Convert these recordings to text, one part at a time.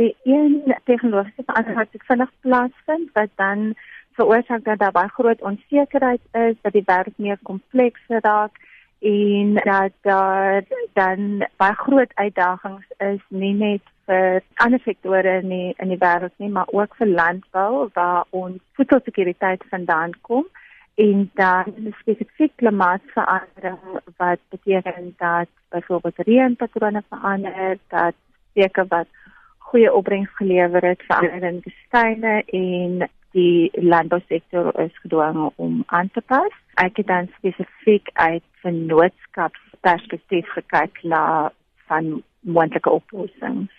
Die een tegnologiese verandering wat vinnig plaasvind wat dan veroorsaak dat daar baie groot onsekerheid is dat die wêreld meer kompleks raak en dat daar dan baie groot uitdagings is nie net vir ander sektore in die, in die wêreld nie maar ook vir landbou waar ons voedselsekuriteit vandaan kom en dan spesifiek klimaatsverandering wat beteken dat byvoorbeeld reënpatrone verander dat seker wat goeie opbrengs gelewer het verander in woestyne en die landbousektor is gedwonge om aan te pas. Ek het dan spesifiek uit vennootskapsperspektief gekyk na van moontlike oplossings.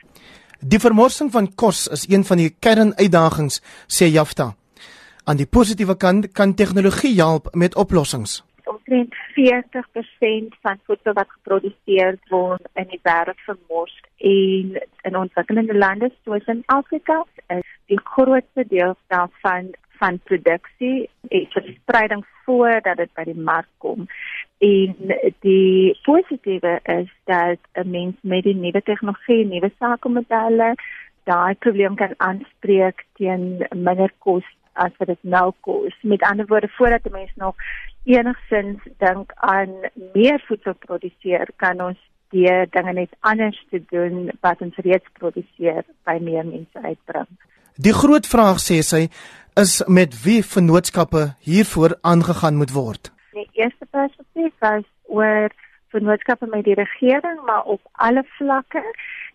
Die vermorsing van kos is een van die kernuitdagings, sê Jafta. Aan die positiewe kant kan tegnologie help met oplossings. Omtrent 40% van voedsel wat geproduseer word in die wêreld vermors en in ontwikkelende lande soos in Afrika is die grootste deel daarvan van produksie en verspreiding voordat dit by die mark kom. En die positiewe is dat 'n mens met die nuwe tegnologie, nuwe sakemodelle daai probleem kan aanspreek teen minder kos as wat dit nou kos. Met ander woorde, voordat 'n mens nog enigsins dink aan meer voedsel produseer, kan ons die dinge net anders te doen wat ons reeds produseer by meer mense uitbring. Die groot vraag sê sy is met wie vennootskappe hiervoor aangegaan moet word. Die eerste perspektief is oor vennootskappe met die regering maar op alle vlakke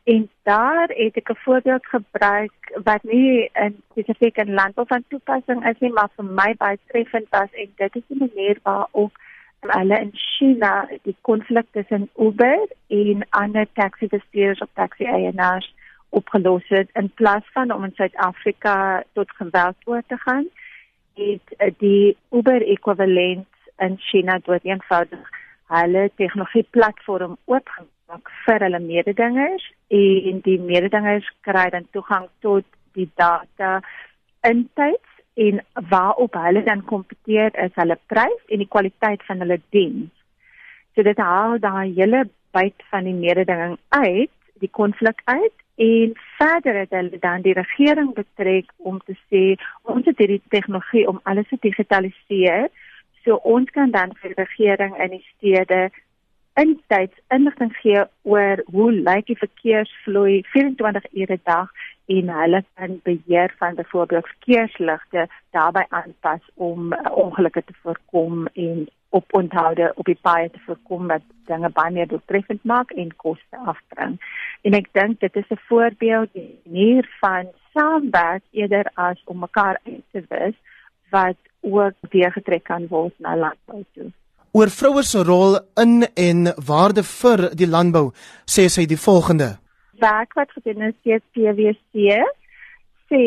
en daar het ek 'n voorbeeld gebruik wat nie in spesifiek in landbou van toepassing is nie maar vir my baie treffend was en dit is die manier waarop hulle in China die konflik tussen Uber en ander taxi-bestuurders of taxi-eienaars opgelos het in plaas van om in Suid-Afrika tot geweld oor te gaan het eh, die Uber ekwivalent in China dood eenvoudig hulle tegnologie platform oopgemaak vir hulle mededingers en die mededingers kry dan toegang tot die data in tyd en waarop hulle dan kompeteer is hulle prys en die kwaliteit van hulle diens. So dit haal daai hele byt van die mededinging uit, die konflik uit en verder het hulle dan die regering betrek om te sê ons het hierdie tegnologie om alles te digitaliseer. So ons kan dan vir die regering in die stede intyds inligting gee oor hoe lyk die verkeersvloei 24 ure dag en hulle kan beheer van byvoorbeeld verkeersligte daarbey aanpas om uh, ongelukke te voorkom en op onthoude op die paaie te voorkom wat dinge baie meer doeltreffend maak en koste afbring. En ek dink dit is 'n voorbeeld hier van saamwerk eerder as om mekaar uit te wis wat ook weer getrek kan word na landbou toe oor vroue se rol in en waarde vir die landbou sê sy die volgende. Werk wat gedoen is deur PwC sê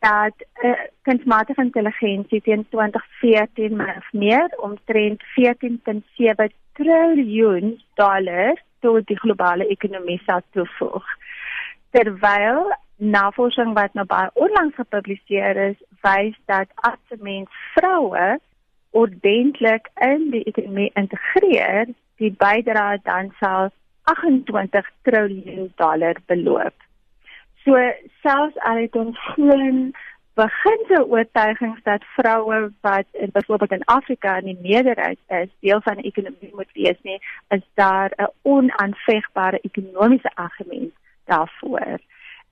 dat uh, kunsmatige intelligensie teen 2014 maar meer omtrent 14.7 triljoen dollar tot die globale ekonomie sou toevoeg. Terwyl navorsing wat nou baie onlangs gepubliseer is wys dat as mens vroue ordentlik in die ekonomie integreer, die bydrae dan sal 28 trilljoen dollar beloop. So selfs al het ons geen beginse oortuigings dat vroue wat in byvoorbeeld in Afrika in die meerderheid is, deel van die ekonomie moet wees nie, is daar 'n onaanvegbare ekonomiese argument daarvoor.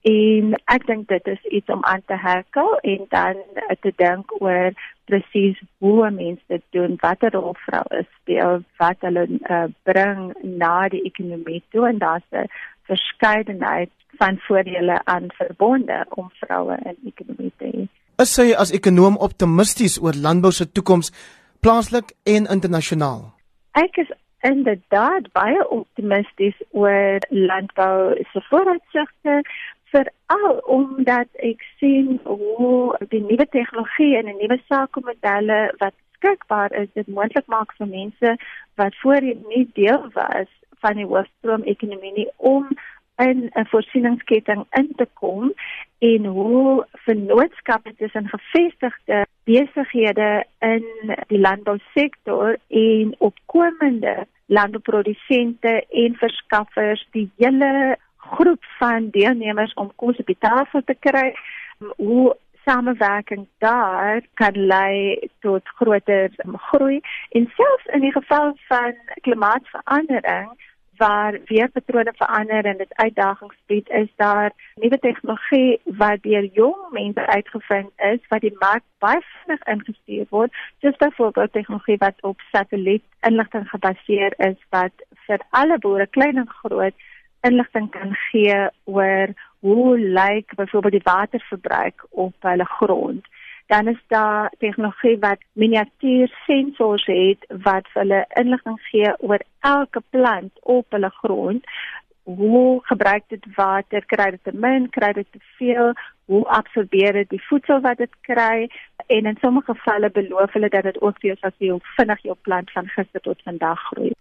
En ek dink dit is iets om aan te herkel en dan te dink oor presies hoe mense dit doen, watter rol vroue speel, wat hulle uh, bring na die ekonomie toe en daar's 'n verskeidenheid van voordele aan verbonde om vroue in die ekonomie te hê. Is sy as ekonom optimisties oor landbou se toekoms plaaslik en internasionaal? Ek is inderdaad baie optimisties oor landbou se vooruitsigte veral omdat ek sien hoe die nuwe tegnologie en die nuwe sakemodelle wat beskikbaar is dit moontlik maak vir mense wat voorheen nie deel was van die hoofstroom ekonomie nie om in 'n voorsieningsketting in te kom en hoe vennootskappe tussen gevestigde besighede in die landbousektor en opkomende landbouprodusente en verskaffers die hele groep van deelnemers om kos op die tafel te kry. Hoe samewerking daar kan lei tot groter groei en selfs in die geval van klimaatsverandering waar weerpatrone verander en dit uitdagings bied, is daar nuwe tegnologie wat deur jong mense uitgevind is wat die mark baie vinnig ingestuur word, soos byvoorbeeld tegnologie wat op satelliet inligting gebaseer is wat vir alle boere klein en groot inligting kan gee oor hoe lyk byvoorbeeld die waterverbruik op hulle grond dan is daar tegnologie wat miniatuur sensors het wat hulle inligting gee oor elke plant op hulle grond. Hoe gebruik dit water? Kry dit te min? Kry dit te veel? Hoe absorbeer dit die voedsel wat dit kry? En in sommige gevalle beloof hulle dat dit ook vir jou sal vinnig jou plant van gister tot vandag groei.